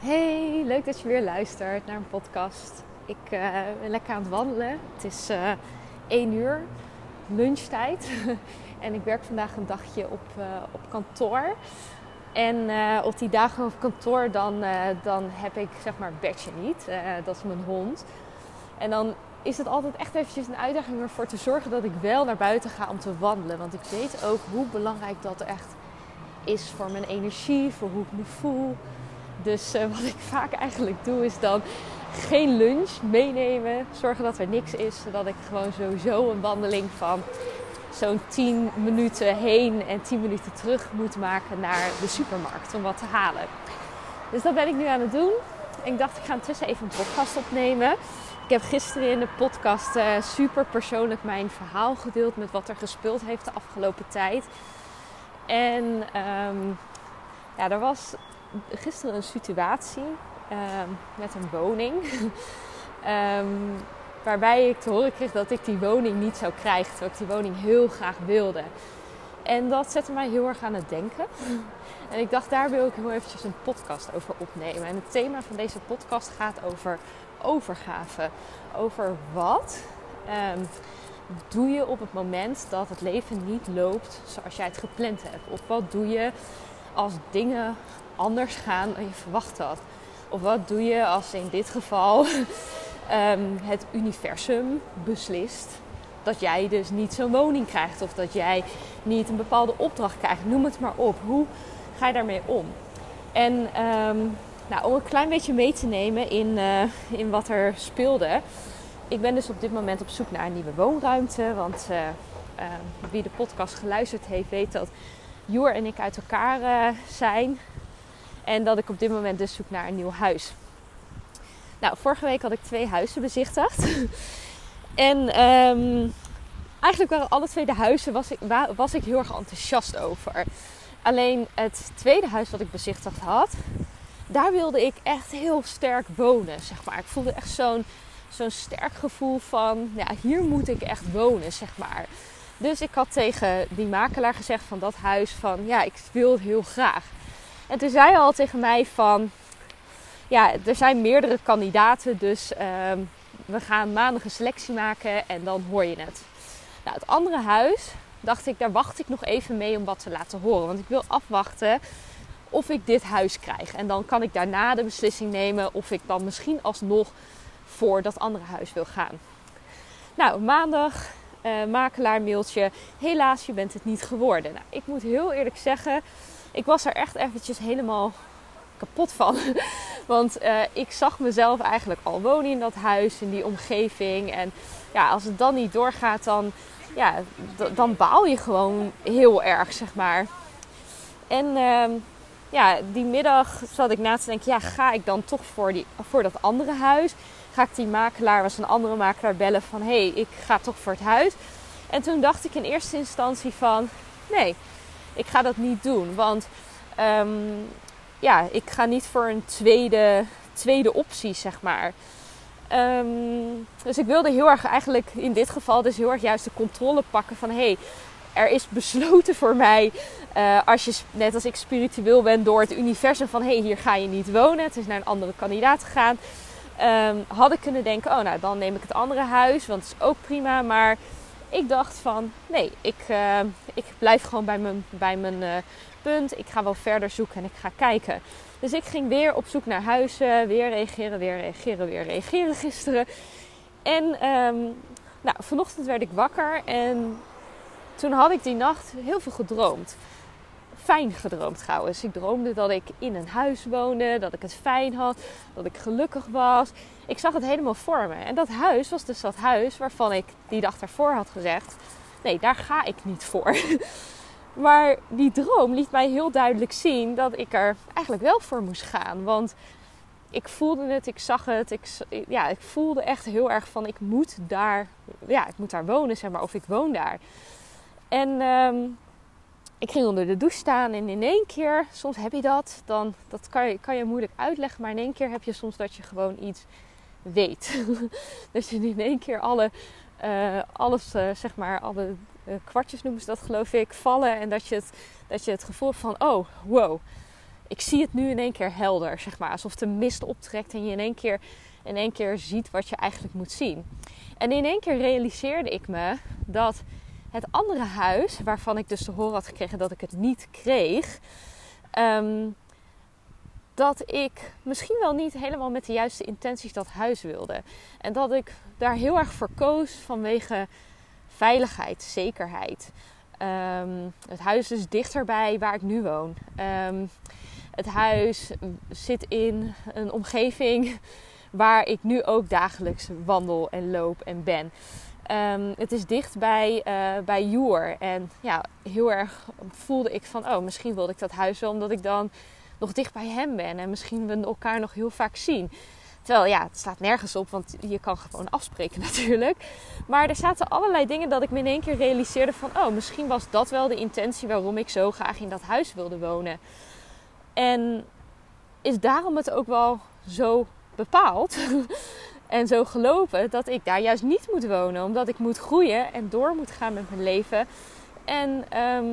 Hey, leuk dat je weer luistert naar een podcast. Ik uh, ben lekker aan het wandelen. Het is uh, 1 uur, lunchtijd. en ik werk vandaag een dagje op, uh, op kantoor. En op die dagen op kantoor dan, dan heb ik zeg maar Bertje niet. dat is mijn hond. En dan is het altijd echt eventjes een uitdaging ervoor te zorgen dat ik wel naar buiten ga om te wandelen. Want ik weet ook hoe belangrijk dat echt is voor mijn energie, voor hoe ik me voel. Dus uh, wat ik vaak eigenlijk doe is dan geen lunch meenemen. Zorgen dat er niks is. Zodat ik gewoon sowieso een wandeling van zo'n 10 minuten heen en 10 minuten terug moet maken naar de supermarkt om wat te halen. Dus dat ben ik nu aan het doen. Ik dacht ik ga intussen even een podcast opnemen. Ik heb gisteren in de podcast uh, super persoonlijk mijn verhaal gedeeld met wat er gespeeld heeft de afgelopen tijd. En um, ja, er was gisteren een situatie um, met een woning. um, waarbij ik te horen kreeg dat ik die woning niet zou krijgen. Terwijl ik die woning heel graag wilde. En dat zette mij heel erg aan het denken. En ik dacht, daar wil ik heel eventjes een podcast over opnemen. En het thema van deze podcast gaat over overgave. Over wat um, doe je op het moment dat het leven niet loopt zoals jij het gepland hebt? Of wat doe je als dingen anders gaan dan je verwacht had? Of wat doe je als in dit geval um, het universum beslist dat jij dus niet zo'n woning krijgt of dat jij niet een bepaalde opdracht krijgt? Noem het maar op. Hoe ga je daarmee om? En um, nou, om een klein beetje mee te nemen in, uh, in wat er speelde. Ik ben dus op dit moment op zoek naar een nieuwe woonruimte. Want uh, uh, wie de podcast geluisterd heeft, weet dat Joer en ik uit elkaar zijn. En dat ik op dit moment dus zoek naar een nieuw huis. Nou, vorige week had ik twee huizen bezichtigd. en um, eigenlijk waren alle twee de huizen was ik, was ik heel erg enthousiast over. Alleen het tweede huis wat ik bezichtigd had, daar wilde ik echt heel sterk wonen. Zeg maar. Ik voelde echt zo'n zo'n sterk gevoel van, ja, hier moet ik echt wonen, zeg maar. Dus ik had tegen die makelaar gezegd van dat huis van, ja, ik wil het heel graag. En toen zei hij al tegen mij van, ja, er zijn meerdere kandidaten, dus uh, we gaan maandag een selectie maken en dan hoor je het. Nou, het andere huis, dacht ik, daar wacht ik nog even mee om wat te laten horen. Want ik wil afwachten of ik dit huis krijg. En dan kan ik daarna de beslissing nemen of ik dan misschien alsnog voor dat andere huis wil gaan. Nou, maandag, uh, makelaar mailtje. Helaas, je bent het niet geworden. Nou, ik moet heel eerlijk zeggen, ik was er echt eventjes helemaal kapot van. Want uh, ik zag mezelf eigenlijk al wonen in dat huis, in die omgeving. En ja, als het dan niet doorgaat, dan, ja, dan baal je gewoon heel erg, zeg maar. En uh, ja, die middag zat ik na te denken, ja, ga ik dan toch voor, die, voor dat andere huis? Ga ik die makelaar, was een andere makelaar, bellen van, hé, hey, ik ga toch voor het huis. En toen dacht ik in eerste instantie van, nee, ik ga dat niet doen. Want um, ja, ik ga niet voor een tweede, tweede optie, zeg maar. Um, dus ik wilde heel erg eigenlijk in dit geval dus heel erg juist de controle pakken van... hey, er is besloten voor mij, uh, als je net als ik spiritueel ben, door het universum van hé, hey, hier ga je niet wonen. Het is naar een andere kandidaat gegaan. Um, had ik kunnen denken, oh nou, dan neem ik het andere huis, want is ook prima. Maar ik dacht van, nee, ik, uh, ik blijf gewoon bij mijn, bij mijn uh, punt. Ik ga wel verder zoeken en ik ga kijken. Dus ik ging weer op zoek naar huizen, weer reageren, weer reageren, weer reageren gisteren. En um, nou, vanochtend werd ik wakker en toen had ik die nacht heel veel gedroomd. Fijn gedroomd trouwens. Ik droomde dat ik in een huis woonde, dat ik het fijn had, dat ik gelukkig was. Ik zag het helemaal voor me. En dat huis was dus dat huis waarvan ik die dag daarvoor had gezegd: nee, daar ga ik niet voor. Maar die droom liet mij heel duidelijk zien dat ik er eigenlijk wel voor moest gaan. Want ik voelde het, ik zag het. Ik, ja, ik voelde echt heel erg van ik moet daar, ja, ik moet daar wonen, zeg maar, of ik woon daar. En um, ik ging onder de douche staan en in één keer, soms heb je dat, dan dat kan je, kan je moeilijk uitleggen, maar in één keer heb je soms dat je gewoon iets weet. dat je in één keer alle, uh, alles, uh, zeg maar, alle uh, kwartjes noemen ze dat geloof ik, vallen en dat je, het, dat je het gevoel van, oh, wow, ik zie het nu in één keer helder, zeg maar. Alsof de mist optrekt en je in één keer, in één keer ziet wat je eigenlijk moet zien. En in één keer realiseerde ik me dat het andere huis, waarvan ik dus te horen had gekregen dat ik het niet kreeg, ehm, dat ik misschien wel niet helemaal met de juiste intenties dat huis wilde. En dat ik daar heel erg voor koos vanwege veiligheid, zekerheid. Ehm, het huis is dichterbij waar ik nu woon. Ehm, het huis zit in een omgeving waar ik nu ook dagelijks wandel en loop en ben. Um, het is dicht bij, uh, bij Joer. En ja, heel erg voelde ik van, oh, misschien wilde ik dat huis wel omdat ik dan nog dicht bij hem ben. En misschien we elkaar nog heel vaak zien. Terwijl ja, het staat nergens op, want je kan gewoon afspreken natuurlijk. Maar er zaten allerlei dingen dat ik me in één keer realiseerde van... oh, misschien was dat wel de intentie waarom ik zo graag in dat huis wilde wonen. En is daarom het ook wel zo bepaald en zo gelopen dat ik daar juist niet moet wonen. Omdat ik moet groeien en door moet gaan met mijn leven. En ehm,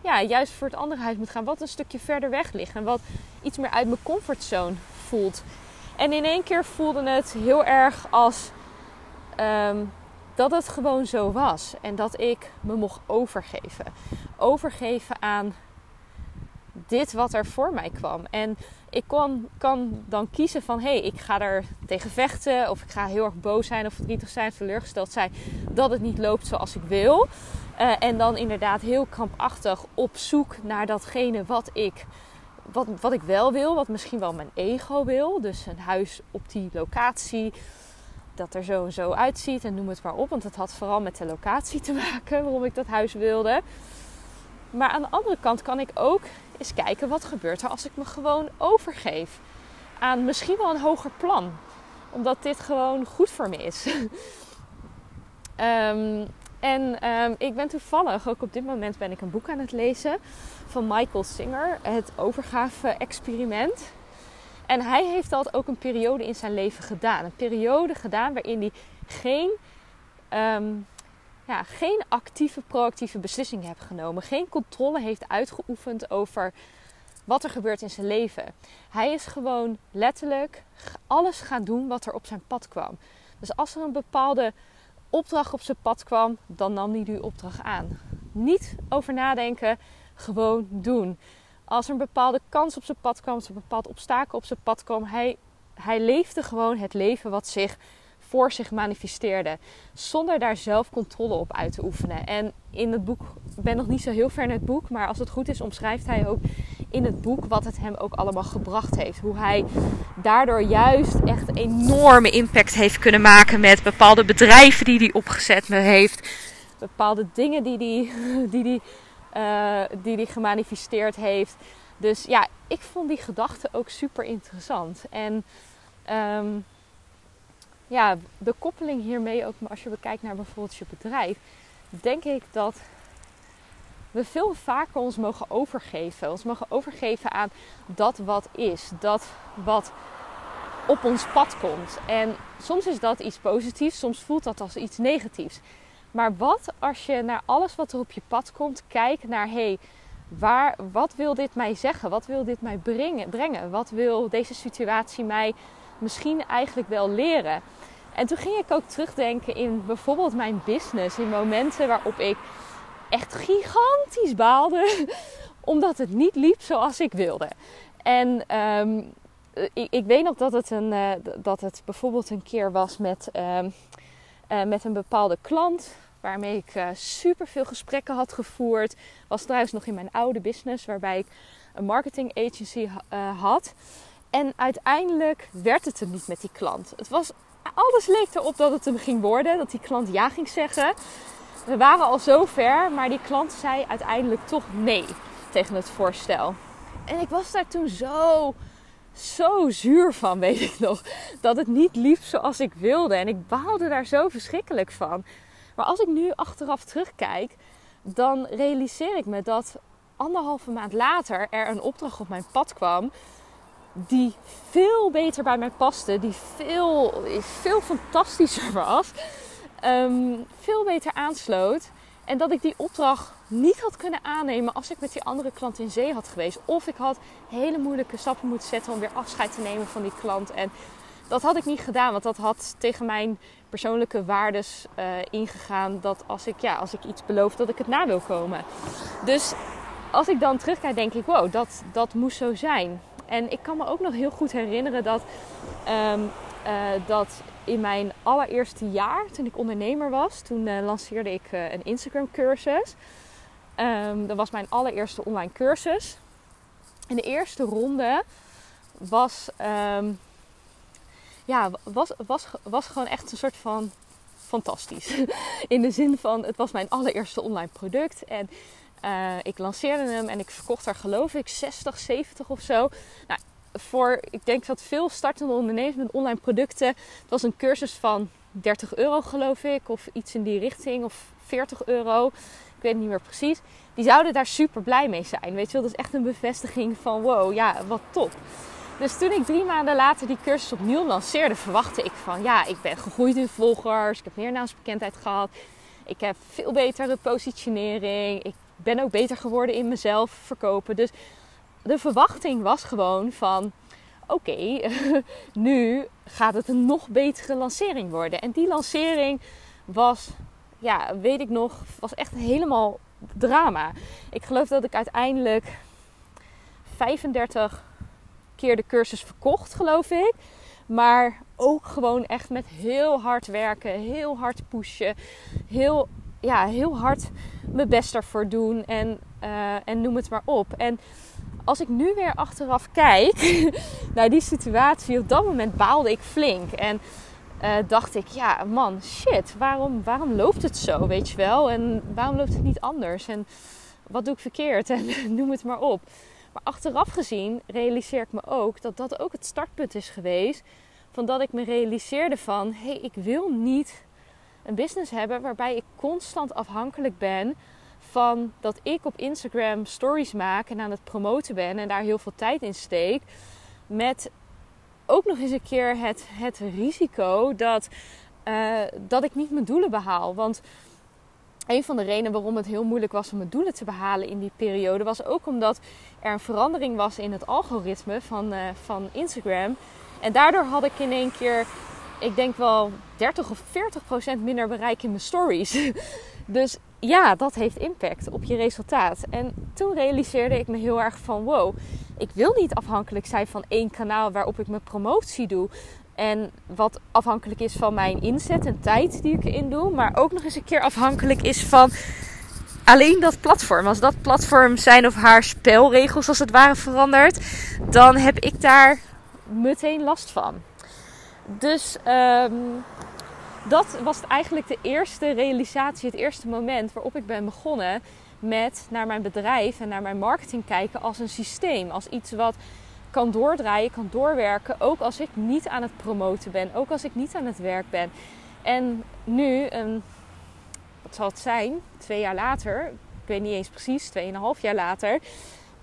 ja, juist voor het andere huis moet gaan wat een stukje verder weg ligt. En wat iets meer uit mijn comfortzone voelt. En in één keer voelde het heel erg als ehm, dat het gewoon zo was. En dat ik me mocht overgeven. Overgeven aan dit wat er voor mij kwam. En ik kon, kan dan kiezen van hé, hey, ik ga er tegen vechten. Of ik ga heel erg boos zijn of verdrietig zijn, teleurgesteld zijn dat het niet loopt zoals ik wil. Uh, en dan inderdaad heel krampachtig op zoek naar datgene wat ik, wat, wat ik wel wil. Wat misschien wel mijn ego wil. Dus een huis op die locatie. Dat er zo en zo uitziet en noem het maar op. Want het had vooral met de locatie te maken waarom ik dat huis wilde. Maar aan de andere kant kan ik ook eens kijken wat gebeurt er als ik me gewoon overgeef aan misschien wel een hoger plan. Omdat dit gewoon goed voor me is. um, en um, ik ben toevallig, ook op dit moment ben ik een boek aan het lezen van Michael Singer, het overgave-experiment. En hij heeft dat ook een periode in zijn leven gedaan. Een periode gedaan waarin hij geen um, ja, geen actieve, proactieve beslissingen heeft genomen. Geen controle heeft uitgeoefend over wat er gebeurt in zijn leven. Hij is gewoon letterlijk alles gaan doen wat er op zijn pad kwam. Dus als er een bepaalde opdracht op zijn pad kwam, dan nam hij die opdracht aan. Niet over nadenken, gewoon doen. Als er een bepaalde kans op zijn pad kwam, als een bepaald obstakel op zijn pad kwam, hij, hij leefde gewoon het leven wat zich voor zich manifesteerde. Zonder daar zelf controle op uit te oefenen. En in het boek, ik ben nog niet zo heel ver in het boek, maar als het goed is, omschrijft hij ook in het boek wat het hem ook allemaal gebracht heeft. Hoe hij daardoor juist echt enorme impact heeft kunnen maken met bepaalde bedrijven die hij opgezet heeft. Bepaalde dingen die hij, die die, uh, die die gemanifesteerd heeft. Dus ja, ik vond die gedachte ook super interessant. En um, ja, de koppeling hiermee ook, als je bekijkt naar bijvoorbeeld je bedrijf, denk ik dat we veel vaker ons mogen overgeven. Ons mogen overgeven aan dat wat is, dat wat op ons pad komt. En soms is dat iets positiefs, soms voelt dat als iets negatiefs. Maar wat als je naar alles wat er op je pad komt kijkt naar hé, hey, waar, wat wil dit mij zeggen? Wat wil dit mij brengen, brengen? Wat wil deze situatie mij misschien eigenlijk wel leren? En toen ging ik ook terugdenken in bijvoorbeeld mijn business. In momenten waarop ik echt gigantisch baalde. Omdat het niet liep zoals ik wilde. En um, ik, ik, weet nog dat het, een, uh, dat het bijvoorbeeld een keer was met, um, uh, met een bepaalde klant. Waarmee ik super veel gesprekken had gevoerd. Was trouwens nog in mijn oude business. Waarbij ik een marketing agency had. En uiteindelijk werd het er niet met die klant. Het was alles leek erop dat het hem ging worden. Dat die klant ja ging zeggen. We waren al zo ver, maar die klant zei uiteindelijk toch nee tegen het voorstel. En ik was daar toen zo, zo zuur van, weet ik nog. Dat het niet liep zoals ik wilde. En ik baalde daar zo verschrikkelijk van. Maar als ik nu achteraf terugkijk, dan realiseer ik me dat anderhalve maand later er een opdracht op mijn pad kwam die veel beter bij mij paste, die veel, veel fantastischer was, um, veel beter aansloot. En dat ik die opdracht niet had kunnen aannemen als ik met die andere klant in zee had geweest. Of ik had hele moeilijke stappen moeten zetten om weer afscheid te nemen van die klant. En dat had ik niet gedaan, want dat had tegen mijn persoonlijke waardes uh, ingegaan. Dat als ik, ja, als ik iets beloof, dat ik het na wil komen. Dus als ik dan terugkijk, denk ik, wow, dat, dat moest zo zijn. En ik kan me ook nog heel goed herinneren dat, um, uh, dat in mijn allereerste jaar, toen ik ondernemer was, toen uh, lanceerde ik uh, een Instagram cursus. Um, dat was mijn allereerste online cursus. En de eerste ronde was, um, ja, was, was, was gewoon echt een soort van fantastisch. In de zin van, het was mijn allereerste online product. En uh, ik lanceerde hem en ik verkocht daar geloof ik 60, 70 of zo. Nou, voor, ik denk dat veel startende ondernemers met online producten. Het was een cursus van 30 euro geloof ik. Of iets in die richting. Of 40 euro. Ik weet niet meer precies. Die zouden daar super blij mee zijn. Weet je wel, dat is echt een bevestiging van wow, ja, wat top. Dus toen ik drie maanden later die cursus opnieuw lanceerde, verwachtte ik van ja, ik ben gegroeid in volgers. Ik heb meer naamsbekendheid gehad. Ik heb veel betere positionering. Ik ben ook beter geworden in mezelf verkopen. Dus de verwachting was gewoon van oké, nu gaat het een nog betere lancering worden. En die lancering was, ja, weet ik nog, was echt helemaal drama. Ik geloof dat ik uiteindelijk 35 keer de cursus verkocht, geloof ik. Maar ook gewoon echt met heel hard werken, heel hard pushen, heel, ja, heel hard mijn best ervoor doen en, uh, en noem het maar op. En als ik nu weer achteraf kijk naar die situatie, op dat moment baalde ik flink. En uh, dacht ik, ja man, shit, waarom, waarom loopt het zo, weet je wel? En waarom loopt het niet anders? En wat doe ik verkeerd? En noem het maar op. Maar achteraf gezien realiseer ik me ook dat dat ook het startpunt is geweest. Van dat ik me realiseerde van, hé, hey, ik wil niet een business hebben waarbij ik constant afhankelijk ben van dat ik op Instagram stories maak en aan het promoten ben en daar heel veel tijd in steek. Met ook nog eens een keer het, het risico dat, uh, dat ik niet mijn doelen behaal. Want een van de redenen waarom het heel moeilijk was om mijn doelen te behalen in die periode was ook omdat er een verandering was in het algoritme van, uh, van Instagram. En daardoor had ik in één keer, ik denk wel 30 of 40 procent minder bereik in mijn stories. dus ja, dat heeft impact op je resultaat. En toen realiseerde ik me heel erg van wow, ik wil niet afhankelijk zijn van één kanaal waarop ik mijn promotie doe. En wat afhankelijk is van mijn inzet en tijd die ik erin doe. Maar ook nog eens een keer afhankelijk is van alleen dat platform. Als dat platform zijn of haar spelregels als het ware verandert, dan heb ik daar meteen last van. Dus um, dat was eigenlijk de eerste realisatie, het eerste moment waarop ik ben begonnen met naar mijn bedrijf en naar mijn marketing kijken als een systeem. Als iets wat kan doordraaien, kan doorwerken, ook als ik niet aan het promoten ben, ook als ik niet aan het werk ben. En nu, wat zal het zijn, twee jaar later, ik weet niet eens precies, tweeënhalf jaar later,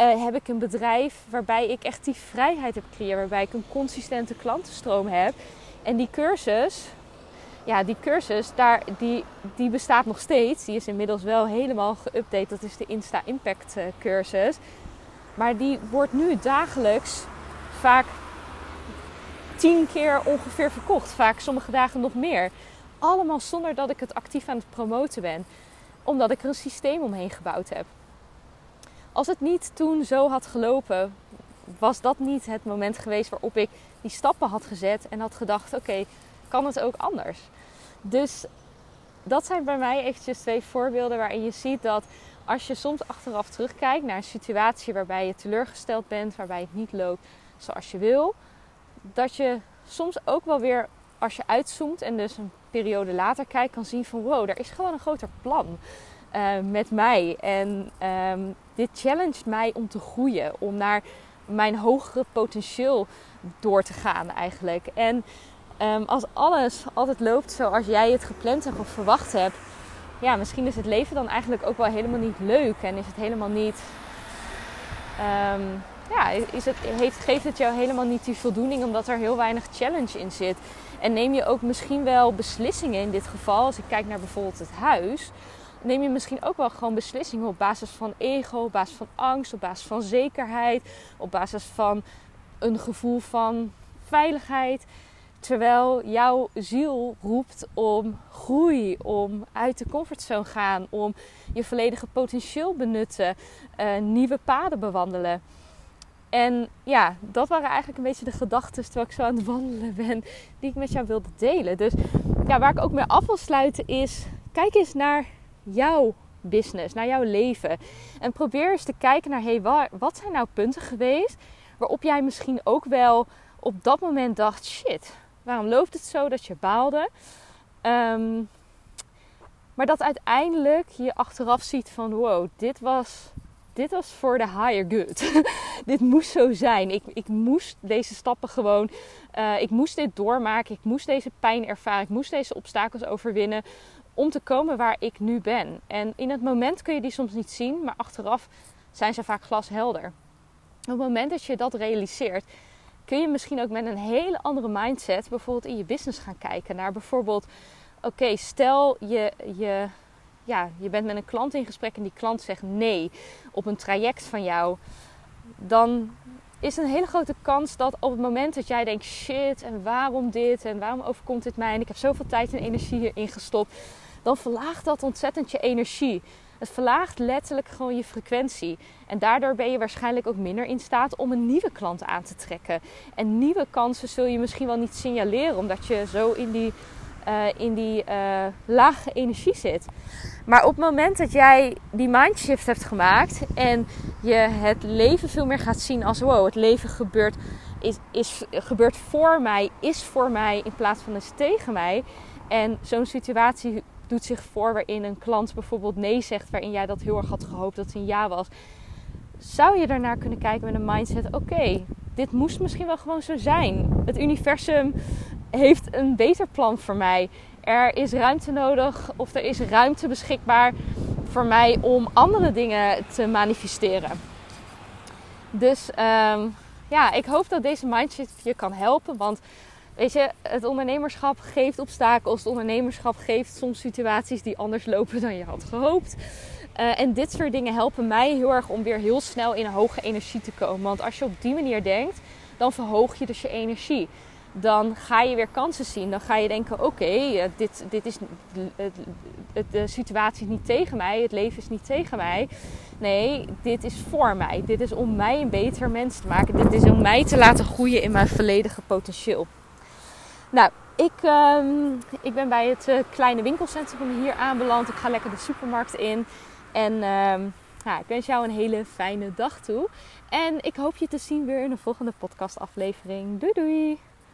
uh, heb ik een bedrijf waarbij ik echt die vrijheid heb gecreëerd, waarbij ik een consistente klantenstroom heb. En die cursus, ja, die cursus, daar, die, die bestaat nog steeds. Die is inmiddels wel helemaal geüpdate. Dat is de Insta Impact eh, cursus. Maar die wordt nu dagelijks vaak tien keer ongeveer verkocht. Vaak sommige dagen nog meer. Allemaal zonder dat ik het actief aan het promoten ben. Omdat ik er een systeem omheen gebouwd heb. Als het niet toen zo had gelopen, was dat niet het moment geweest waarop ik die stappen had gezet en had gedacht: oké, kan het ook anders? Dus dat zijn bij mij eventjes twee voorbeelden waarin je ziet dat als je soms achteraf terugkijkt naar een situatie waarbij je teleurgesteld bent, waarbij het niet loopt zoals je wil, dat je soms ook wel weer als je uitzoomt en dus een periode later kijkt, kan zien van wow, er is gewoon een groter plan uh, met mij. En um, dit challenged mij om te groeien, om naar mijn hogere potentieel door te gaan eigenlijk. En um, als alles altijd loopt zoals jij het gepland hebt of verwacht hebt, ja, misschien is het leven dan eigenlijk ook wel helemaal niet leuk en is het helemaal niet. Um, ja, is het, heeft, geeft het jou helemaal niet die voldoening omdat er heel weinig challenge in zit. En neem je ook misschien wel beslissingen in dit geval, als ik kijk naar bijvoorbeeld het huis, neem je misschien ook wel gewoon beslissingen op basis van ego, op basis van angst, op basis van zekerheid, op basis van een gevoel van veiligheid. Terwijl jouw ziel roept om groei, om uit de comfortzone gaan, om je volledige potentieel benutten, uh, nieuwe paden bewandelen. En ja, dat waren eigenlijk een beetje de gedachten terwijl ik zo aan het wandelen ben, die ik met jou wilde delen. Dus ja, waar ik ook mee af wil sluiten is, kijk eens naar jouw business, naar jouw leven. En probeer eens te kijken naar, hey, wat zijn nou punten geweest waarop jij misschien ook wel op dat moment dacht, shit, waarom loopt het zo dat je baalde? Um, maar dat uiteindelijk je achteraf ziet van, wow, dit was dit was voor de higher good. dit moest zo zijn. Ik, ik moest deze stappen gewoon. Uh, ik moest dit doormaken. Ik moest deze pijn ervaren. Ik moest deze obstakels overwinnen. Om te komen waar ik nu ben. En in het moment kun je die soms niet zien. Maar achteraf zijn ze vaak glashelder. Op het moment dat je dat realiseert. Kun je misschien ook met een hele andere mindset. Bijvoorbeeld in je business gaan kijken. Naar bijvoorbeeld. Oké, stel je, je ja, je bent met een klant in gesprek en die klant zegt nee op een traject van jou, dan is een hele grote kans dat op het moment dat jij denkt: shit, en waarom dit en waarom overkomt dit mij en ik heb zoveel tijd en energie hierin gestopt, dan verlaagt dat ontzettend je energie. Het verlaagt letterlijk gewoon je frequentie. En daardoor ben je waarschijnlijk ook minder in staat om een nieuwe klant aan te trekken. En nieuwe kansen zul je misschien wel niet signaleren, omdat je zo in die uh, in die uh, lage energie zit. Maar op het moment dat jij die mindshift hebt gemaakt en je het leven veel meer gaat zien als wow, het leven gebeurt, is, is, gebeurt voor mij, is voor mij in plaats van is tegen mij. En zo'n situatie doet zich voor waarin een klant bijvoorbeeld nee zegt, waarin jij dat heel erg had gehoopt dat het een ja was. Zou je daarnaar kunnen kijken met een mindset: oké, dit moest misschien wel gewoon zo zijn. Het universum heeft een beter plan voor mij. Er is ruimte nodig of er is ruimte beschikbaar voor mij om andere dingen te manifesteren. Dus ehm, ja, ik hoop dat deze mindset je kan helpen. Want weet je, het ondernemerschap geeft obstakels. Het ondernemerschap geeft soms situaties die anders lopen dan je had gehoopt. Uh, en dit soort dingen helpen mij heel erg om weer heel snel in een hoge energie te komen. Want als je op die manier denkt, dan verhoog je dus je energie dan ga je weer kansen zien. Dan ga je denken: oké, eh, dit, dit is, de situatie is niet tegen mij, het leven is niet tegen mij. Nee, dit is voor mij. Dit is om mij een beter mens te maken. Dit is om mij te laten groeien in mijn volledige potentieel. Nou, ik, ehm, ik ben bij het uh, kleine winkelcentrum hier aanbeland. Ik ga lekker de supermarkt in. En ehm, ik wens jou een hele fijne dag toe. En ik hoop je te zien weer in de volgende podcastaflevering. Doei doei!